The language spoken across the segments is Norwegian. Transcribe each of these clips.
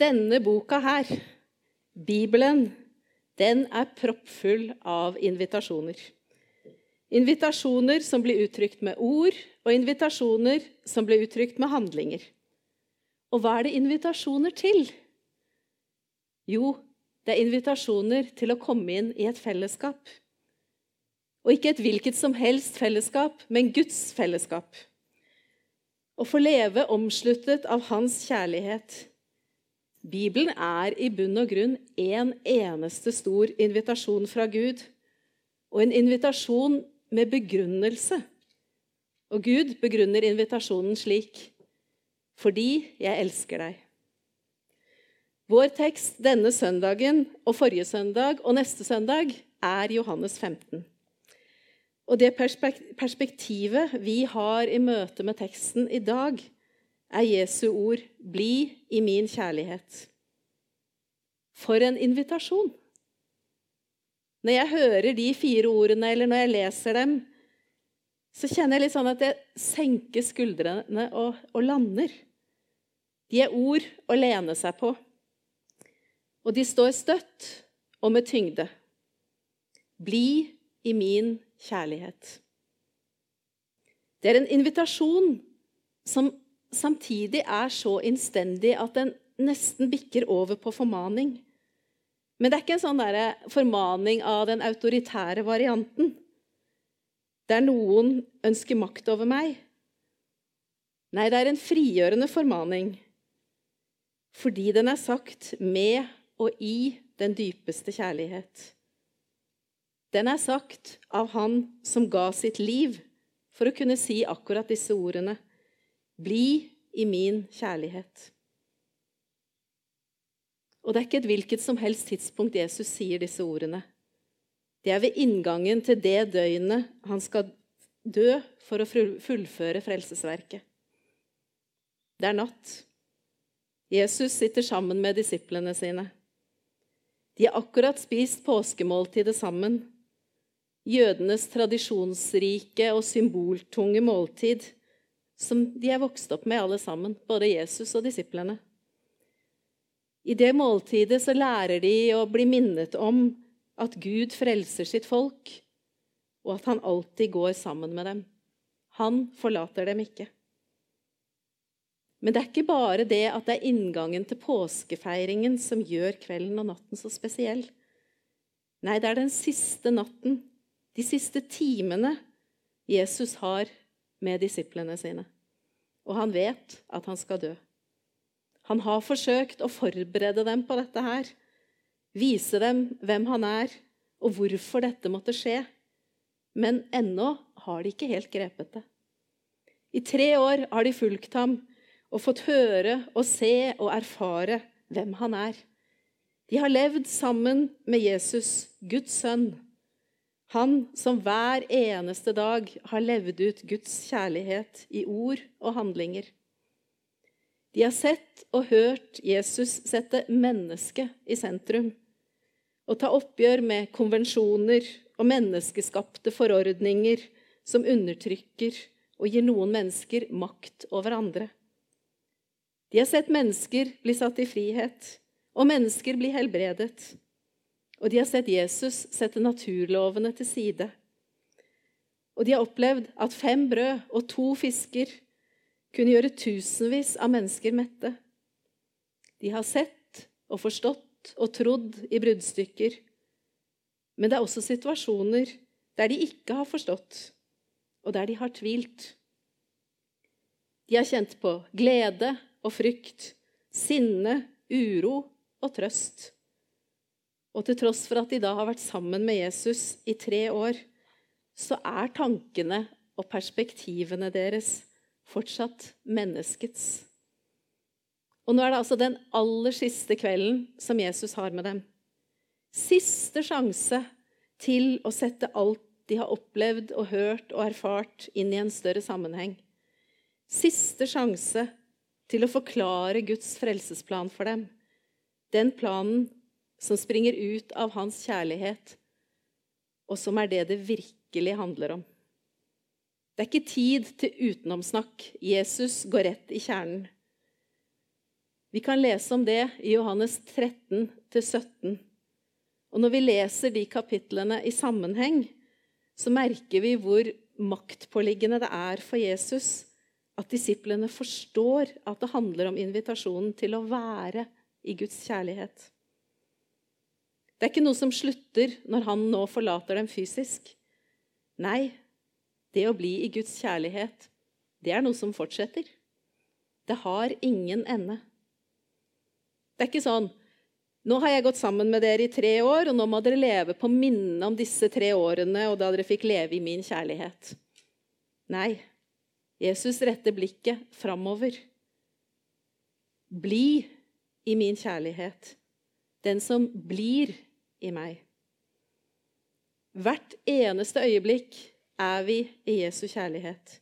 Denne boka her, Bibelen, den er proppfull av invitasjoner. Invitasjoner som blir uttrykt med ord, og invitasjoner som blir uttrykt med handlinger. Og hva er det invitasjoner til? Jo, det er invitasjoner til å komme inn i et fellesskap. Og ikke et hvilket som helst fellesskap, men Guds fellesskap. Å få leve omsluttet av Hans kjærlighet. Bibelen er i bunn og grunn en eneste stor invitasjon fra Gud. Og en invitasjon med begrunnelse. Og Gud begrunner invitasjonen slik fordi jeg elsker deg. Vår tekst denne søndagen og forrige søndag og neste søndag er Johannes 15. Og det perspektivet vi har i møte med teksten i dag, er Jesu ord 'Bli i min kjærlighet'. For en invitasjon! Når jeg hører de fire ordene, eller når jeg leser dem, så kjenner jeg litt sånn at jeg senker skuldrene og, og lander. De er ord å lene seg på. Og de står støtt og med tyngde. Bli i min kjærlighet. Det er en invitasjon som samtidig er så innstendig at den nesten bikker over på formaning. Men det er ikke en sånn der formaning av den autoritære varianten, der noen ønsker makt over meg. Nei, det er en frigjørende formaning fordi den er sagt med og i den dypeste kjærlighet. Den er sagt av Han som ga sitt liv for å kunne si akkurat disse ordene. Bli i min kjærlighet. Og det er ikke et hvilket som helst tidspunkt Jesus sier disse ordene. Det er ved inngangen til det døgnet han skal dø for å fullføre frelsesverket. Det er natt. Jesus sitter sammen med disiplene sine. De har akkurat spist påskemåltidet sammen. Jødenes tradisjonsrike og symboltunge måltid som de er vokst opp med, alle sammen, både Jesus og disiplene. I det måltidet så lærer de å bli minnet om at Gud frelser sitt folk, og at han alltid går sammen med dem. Han forlater dem ikke. Men det er ikke bare det at det er inngangen til påskefeiringen som gjør kvelden og natten så spesiell. Nei, det er den siste natten, de siste timene, Jesus har med disiplene sine. Og han vet at han skal dø. Han har forsøkt å forberede dem på dette her. Vise dem hvem han er, og hvorfor dette måtte skje. Men ennå har de ikke helt grepet det. I tre år har de fulgt ham og fått høre og se og erfare hvem han er. De har levd sammen med Jesus, Guds sønn, han som hver eneste dag har levd ut Guds kjærlighet i ord og handlinger. De har sett og hørt Jesus sette mennesket i sentrum og ta oppgjør med konvensjoner og menneskeskapte forordninger som undertrykker og gir noen mennesker makt over andre. De har sett mennesker bli satt i frihet, og mennesker bli helbredet. Og de har sett Jesus sette naturlovene til side. Og de har opplevd at fem brød og to fisker kunne gjøre tusenvis av mennesker mette. De har sett og forstått og trodd i bruddstykker. Men det er også situasjoner der de ikke har forstått, og der de har tvilt. De har kjent på glede og frykt, sinne, uro og trøst. Og til tross for at de da har vært sammen med Jesus i tre år, så er tankene og perspektivene deres fortsatt menneskets. Og nå er det altså den aller siste kvelden som Jesus har med dem. Siste sjanse til å sette alt de har opplevd og hørt og erfart, inn i en større sammenheng. Siste sjanse til å forklare Guds frelsesplan for dem. Den planen som springer ut av hans kjærlighet, og som er det det virkelig handler om. Det er ikke tid til utenomsnakk. Jesus går rett i kjernen. Vi kan lese om det i Johannes 13-17. Og når vi leser de kapitlene i sammenheng, så merker vi hvor maktpåliggende det er for Jesus at disiplene forstår at det handler om invitasjonen til å være i Guds kjærlighet. Det er ikke noe som slutter når han nå forlater dem fysisk. Nei, det å bli i Guds kjærlighet, det er noe som fortsetter. Det har ingen ende. Det er ikke sånn nå har jeg gått sammen med dere i tre år, og nå må dere leve på minnet om disse tre årene og da dere fikk leve i min kjærlighet. Nei, Jesus retter blikket framover. Bli i min kjærlighet, den som blir i meg. Hvert eneste øyeblikk er vi i Jesu kjærlighet.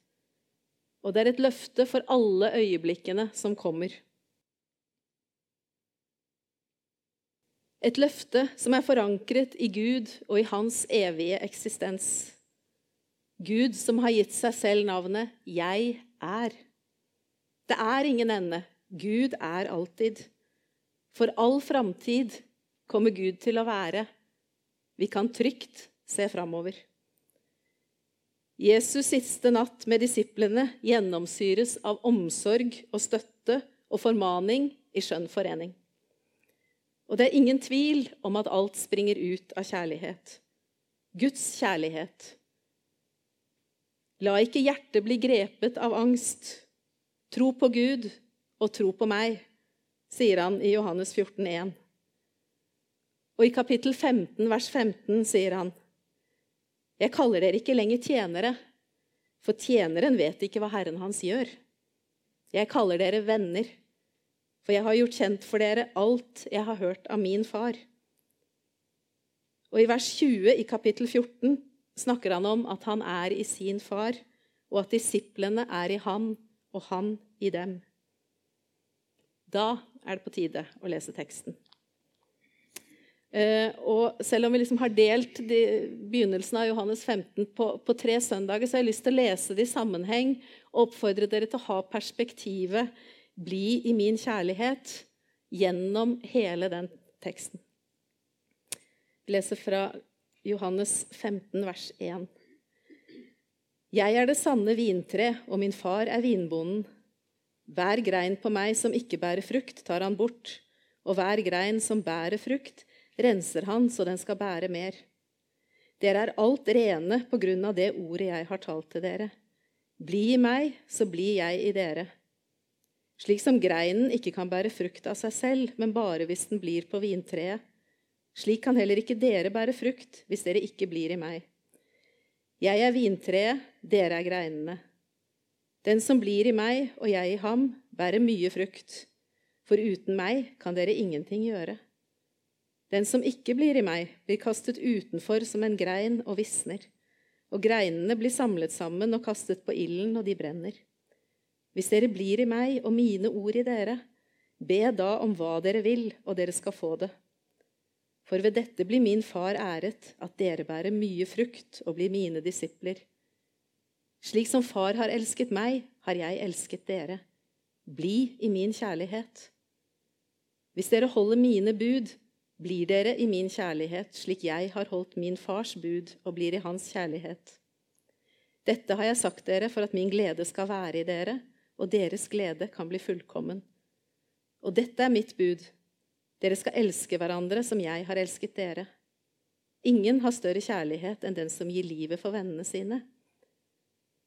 Og det er et løfte for alle øyeblikkene som kommer. Et løfte som er forankret i Gud og i hans evige eksistens. Gud som har gitt seg selv navnet 'Jeg er'. Det er ingen ende. Gud er alltid. For all framtid kommer Gud til å være. Vi kan trygt se framover. Jesus' siste natt med disiplene gjennomsyres av omsorg og støtte og formaning i skjønn forening. Og det er ingen tvil om at alt springer ut av kjærlighet. Guds kjærlighet. La ikke hjertet bli grepet av angst. Tro på Gud og tro på meg, sier han i Johannes 14, 14,1. Og i kapittel 15, vers 15, sier han jeg kaller dere ikke lenger tjenere, for tjeneren vet ikke hva Herren hans gjør. Jeg kaller dere venner, for jeg har gjort kjent for dere alt jeg har hørt av min far. Og i vers 20 i kapittel 14 snakker han om at han er i sin far, og at disiplene er i han, og han i dem. Da er det på tide å lese teksten. Eh, og selv om vi liksom har delt de, begynnelsen av Johannes 15 på, på, tre søndager, så har jeg lyst til å lese det i sammenheng og oppfordre dere til å ha perspektivet 'Bli i min kjærlighet' gjennom hele den teksten. Vi leser fra Johannes 15, vers 1. Jeg er det sanne vintre, og min far er vinbonden. Hver grein på meg som ikke bærer frukt, tar han bort, og hver grein som bærer frukt, renser han så den skal bære mer. Dere er alt rene på grunn av det ordet jeg har talt til dere. Bli i meg, så blir jeg i dere. Slik som greinen ikke kan bære frukt av seg selv, men bare hvis den blir på vintreet. Slik kan heller ikke dere bære frukt hvis dere ikke blir i meg. Jeg er vintreet, dere er greinene. Den som blir i meg og jeg i ham, bærer mye frukt. For uten meg kan dere ingenting gjøre. Den som ikke blir i meg, blir kastet utenfor som en grein og visner. Og greinene blir samlet sammen og kastet på ilden, og de brenner. Hvis dere blir i meg og mine ord i dere, be da om hva dere vil, og dere skal få det. For ved dette blir min far æret, at dere bærer mye frukt og blir mine disipler. Slik som far har elsket meg, har jeg elsket dere. Bli i min kjærlighet. Hvis dere holder mine bud, blir dere i min kjærlighet, slik jeg har holdt min fars bud og blir i hans kjærlighet. Dette har jeg sagt dere for at min glede skal være i dere, og deres glede kan bli fullkommen. Og dette er mitt bud. Dere skal elske hverandre som jeg har elsket dere. Ingen har større kjærlighet enn den som gir livet for vennene sine.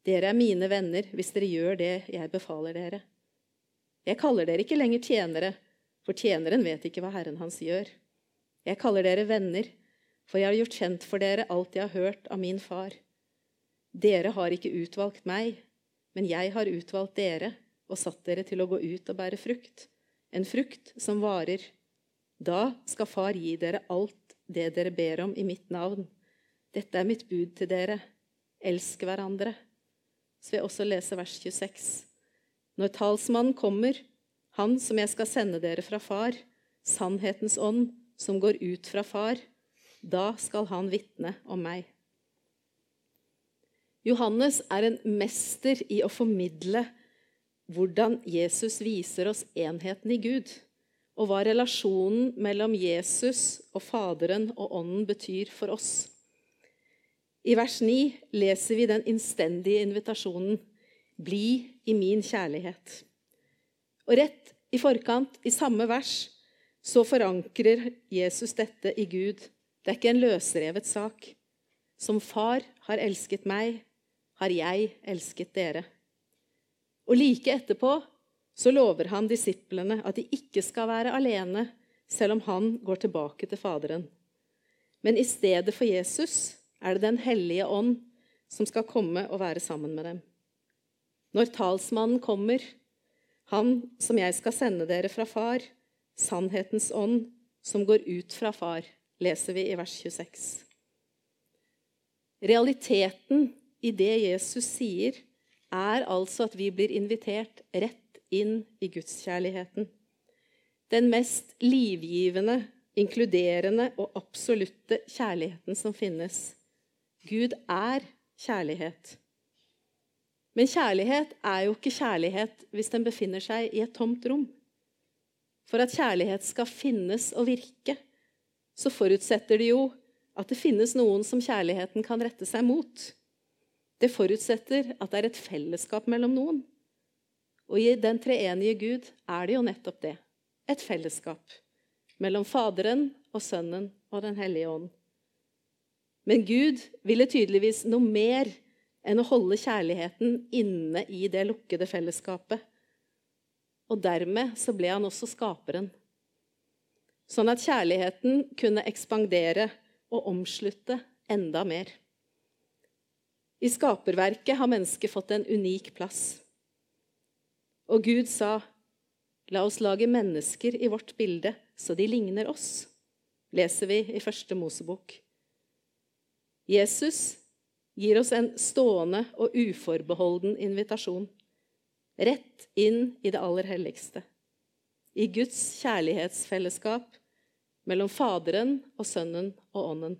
Dere er mine venner hvis dere gjør det jeg befaler dere. Jeg kaller dere ikke lenger tjenere, for tjeneren vet ikke hva Herren hans gjør. Jeg kaller dere venner, for jeg har gjort kjent for dere alt jeg har hørt av min far. Dere har ikke utvalgt meg, men jeg har utvalgt dere og satt dere til å gå ut og bære frukt, en frukt som varer. Da skal Far gi dere alt det dere ber om i mitt navn. Dette er mitt bud til dere. Elsk hverandre. Så vil jeg også lese vers 26. Når talsmannen kommer, han som jeg skal sende dere fra Far, sannhetens ånd, som går ut fra far, da skal han vitne om meg. Johannes er en mester i å formidle hvordan Jesus viser oss enheten i Gud, og hva relasjonen mellom Jesus og Faderen og Ånden betyr for oss. I vers 9 leser vi den innstendige invitasjonen 'Bli i min kjærlighet'. Og rett i forkant, i samme vers, så forankrer Jesus dette i Gud. Det er ikke en løsrevet sak. Som far har elsket meg, har jeg elsket dere. Og like etterpå så lover han disiplene at de ikke skal være alene, selv om han går tilbake til Faderen. Men i stedet for Jesus er det Den hellige ånd som skal komme og være sammen med dem. Når talsmannen kommer, han som jeg skal sende dere fra far, sannhetens ånd, som går ut fra far, leser vi i vers 26. Realiteten i det Jesus sier, er altså at vi blir invitert rett inn i gudskjærligheten. Den mest livgivende, inkluderende og absolutte kjærligheten som finnes. Gud er kjærlighet. Men kjærlighet er jo ikke kjærlighet hvis den befinner seg i et tomt rom. For at kjærlighet skal finnes og virke, så forutsetter det jo at det finnes noen som kjærligheten kan rette seg mot. Det forutsetter at det er et fellesskap mellom noen. Og i den treenige Gud er det jo nettopp det. Et fellesskap mellom Faderen og Sønnen og Den hellige ånd. Men Gud ville tydeligvis noe mer enn å holde kjærligheten inne i det lukkede fellesskapet. Og dermed så ble han også skaperen. Sånn at kjærligheten kunne ekspandere og omslutte enda mer. I skaperverket har mennesket fått en unik plass. Og Gud sa, 'La oss lage mennesker i vårt bilde, så de ligner oss', leser vi i første Mosebok. Jesus gir oss en stående og uforbeholden invitasjon. Rett inn i det aller helligste. I Guds kjærlighetsfellesskap mellom Faderen og Sønnen og Ånden.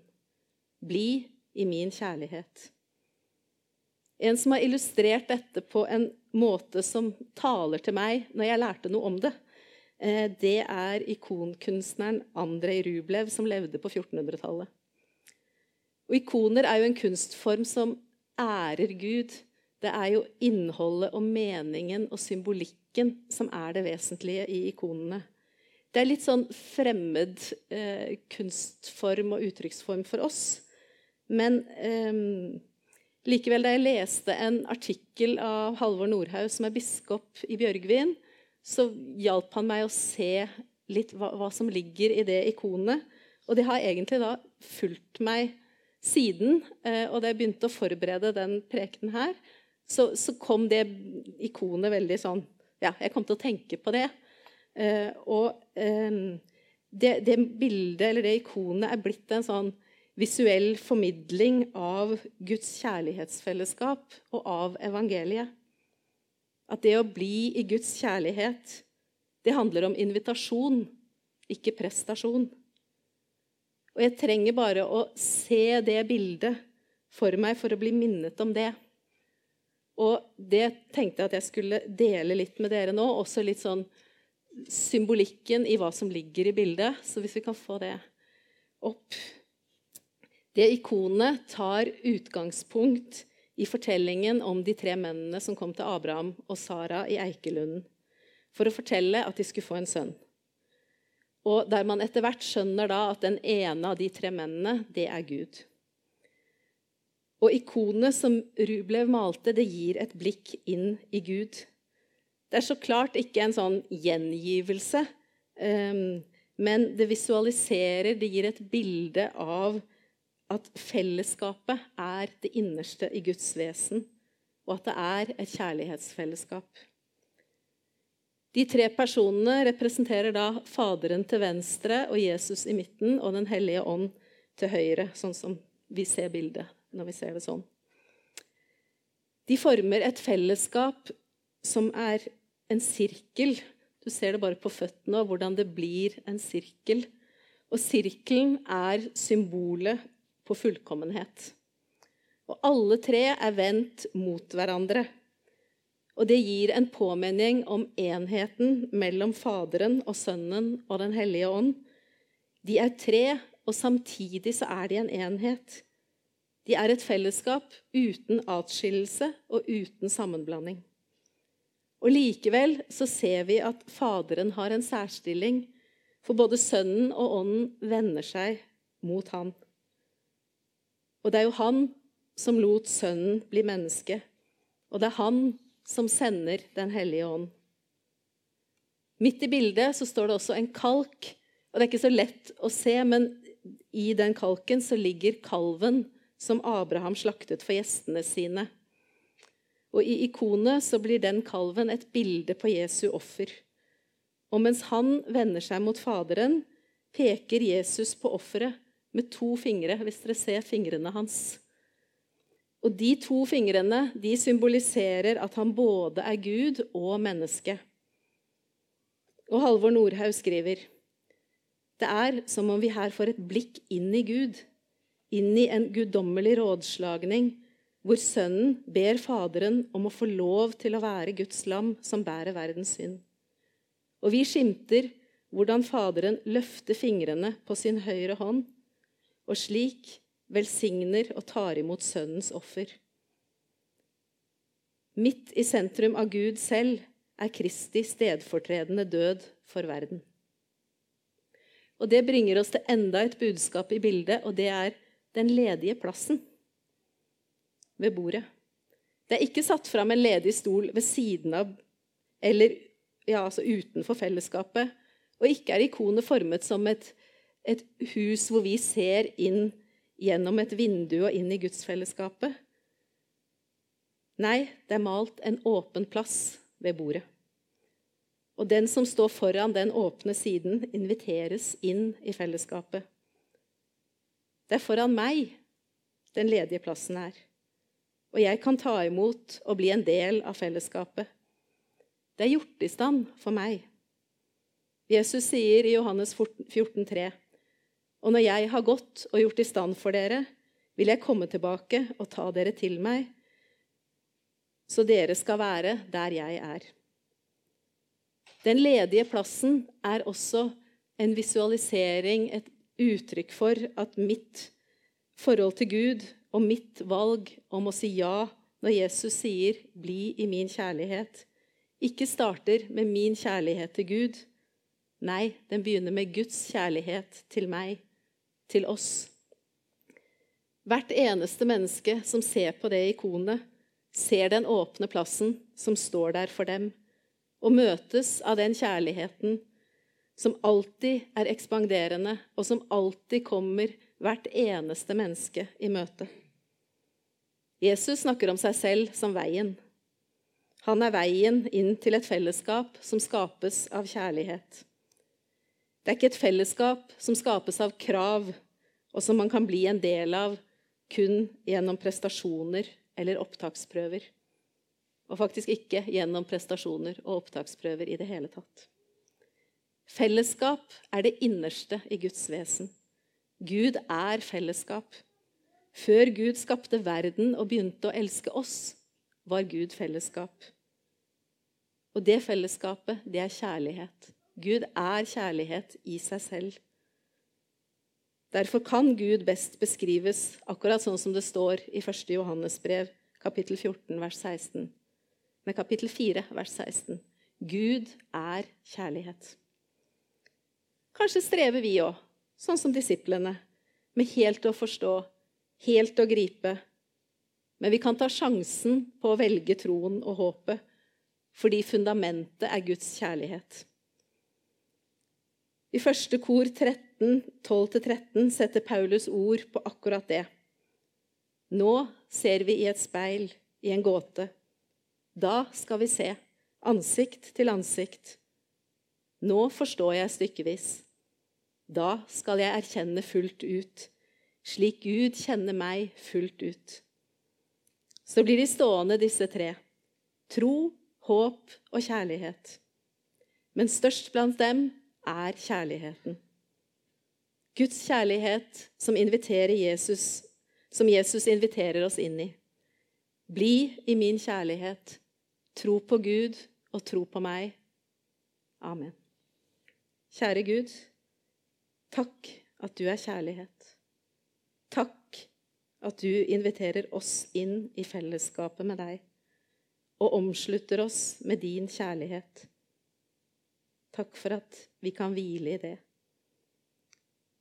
Bli i min kjærlighet. En som har illustrert dette på en måte som taler til meg når jeg lærte noe om det, eh, det er ikonkunstneren Andrej Rublev, som levde på 1400-tallet. Og Ikoner er jo en kunstform som ærer Gud. Det er jo innholdet og meningen og symbolikken som er det vesentlige i ikonene. Det er litt sånn fremmed eh, kunstform og uttrykksform for oss. Men eh, likevel, da jeg leste en artikkel av Halvor Nordhaug, som er biskop i Bjørgvin, så hjalp han meg å se litt hva, hva som ligger i det ikonet. Og det har egentlig da fulgt meg siden. Eh, og da jeg begynte å forberede den prekenen her, så, så, kom det ikonet veldig sånn Ja, jeg kom til å tenke på det. Eh, og eh, det, det, bildet, eller det ikonet, er blitt en sånn visuell formidling av Guds kjærlighetsfellesskap og av evangeliet. At det å bli i Guds kjærlighet, det handler om invitasjon, ikke prestasjon. Og jeg trenger bare å se det bildet for meg for å bli minnet om det. Og det tenkte jeg at jeg skulle dele litt med dere nå. Også litt sånn symbolikken i hva som ligger i bildet. Så hvis vi kan få det opp Det ikonet tar utgangspunkt i fortellingen om de tre mennene som kom til Abraham og Sara i Eikelunden for å fortelle at de skulle få en sønn. Og der man etter hvert skjønner da at den ene av de tre mennene, det er Gud. Og ikonene som Rublev malte, det gir et blikk inn i Gud. Det er så klart ikke en sånn gjengivelse, ehm, men det visualiserer, det gir et bilde av at fellesskapet er det innerste i Guds vesen, og at det er et kjærlighetsfellesskap. De tre personene representerer da Faderen til venstre og Jesus i midten og Den hellige ånd til høyre, sånn som vi ser bildet når vi ser det sånn. De former et fellesskap som er en sirkel. Du ser det bare på føttene og hvordan det blir en sirkel. Og sirkelen er symbolet på fullkommenhet. Og alle tre er vendt mot hverandre. Og det gir en påminning om enheten mellom Faderen og Sønnen og Den hellige ånd. De er tre, og samtidig så er de en enhet. De er et fellesskap uten atskillelse og uten sammenblanding. Og Likevel så ser vi at Faderen har en særstilling, for både Sønnen og Ånden vender seg mot han. Og det er jo han som lot Sønnen bli menneske, og det er han som sender Den hellige ånd. Midt i bildet så står det også en kalk. og Det er ikke så lett å se, men i den kalken så ligger kalven som Abraham slaktet for gjestene sine. Og I ikonet så blir den kalven et bilde på Jesu offer. Og mens han vender seg mot Faderen, peker Jesus på offeret med to fingre, hvis dere ser fingrene hans. Og de to fingrene de symboliserer at han både er Gud og menneske. Og Halvor Nordhaug skriver det er som om vi her får et blikk inn i Gud, inn i en guddommelig rådslagning, hvor Sønnen ber Faderen om å få lov til å være Guds lam som bærer verdens synd. Og vi skimter hvordan Faderen løfter fingrene på sin høyre hånd, og slik velsigner og tar imot Sønnens offer. Midt i sentrum av Gud selv er Kristi stedfortredende død for verden. Og Det bringer oss til enda et budskap i bildet, og det er den ledige plassen ved bordet. Det er ikke satt fram en ledig stol ved siden av eller ja, altså utenfor fellesskapet. Og ikke er ikonet formet som et, et hus hvor vi ser inn gjennom et vindu og inn i gudsfellesskapet. Nei, det er malt en åpen plass ved bordet. Og den som står foran den åpne siden, inviteres inn i fellesskapet. Det er foran meg den ledige plassen er. Og jeg kan ta imot og bli en del av fellesskapet. Det er gjort i stand for meg. Jesus sier i Johannes 14, 3, Og når jeg har gått og gjort i stand for dere, vil jeg komme tilbake og ta dere til meg, så dere skal være der jeg er. Den ledige plassen er også en visualisering, et uttrykk for at mitt forhold til Gud og mitt valg om å si ja når Jesus sier 'bli i min kjærlighet', ikke starter med min kjærlighet til Gud. Nei, den begynner med Guds kjærlighet til meg, til oss. Hvert eneste menneske som ser på det ikonet, ser den åpne plassen som står der for dem og møtes av den kjærligheten som alltid er ekspanderende, og som alltid kommer hvert eneste menneske i møte. Jesus snakker om seg selv som veien. Han er veien inn til et fellesskap som skapes av kjærlighet. Det er ikke et fellesskap som skapes av krav, og som man kan bli en del av kun gjennom prestasjoner eller opptaksprøver og faktisk ikke gjennom prestasjoner og opptaksprøver i det hele tatt. Fellesskap er det innerste i Guds vesen. Gud er fellesskap. Før Gud skapte verden og begynte å elske oss, var Gud fellesskap. Og det fellesskapet, det er kjærlighet. Gud er kjærlighet i seg selv. Derfor kan Gud best beskrives akkurat sånn som det står i 1. Johannes brev, kapittel 14, vers 16 med kapittel 4, vers 16. Gud er kjærlighet. Kanskje strever vi òg, sånn som disiplene, med helt å forstå, helt å gripe. Men vi kan ta sjansen på å velge troen og håpet, fordi fundamentet er Guds kjærlighet. I første kor 13, 12-13 setter Paulus ord på akkurat det. Nå ser vi i et speil, i en gåte. Da skal vi se, ansikt til ansikt. Nå forstår jeg stykkevis. Da skal jeg erkjenne fullt ut, slik Gud kjenner meg fullt ut. Så blir de stående, disse tre. Tro, håp og kjærlighet. Men størst blant dem er kjærligheten. Guds kjærlighet som, Jesus, som Jesus inviterer oss inn i. Bli i min kjærlighet, Tro på Gud og tro på meg. Amen. Kjære Gud, takk at du er kjærlighet. Takk at du inviterer oss inn i fellesskapet med deg og omslutter oss med din kjærlighet. Takk for at vi kan hvile i det.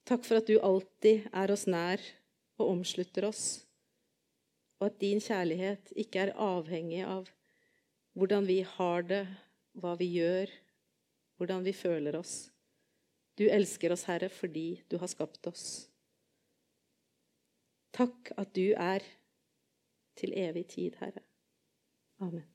Takk for at du alltid er oss nær og omslutter oss, og at din kjærlighet ikke er avhengig av hvordan vi har det, hva vi gjør, hvordan vi føler oss. Du elsker oss, Herre, fordi du har skapt oss. Takk at du er til evig tid, Herre. Amen.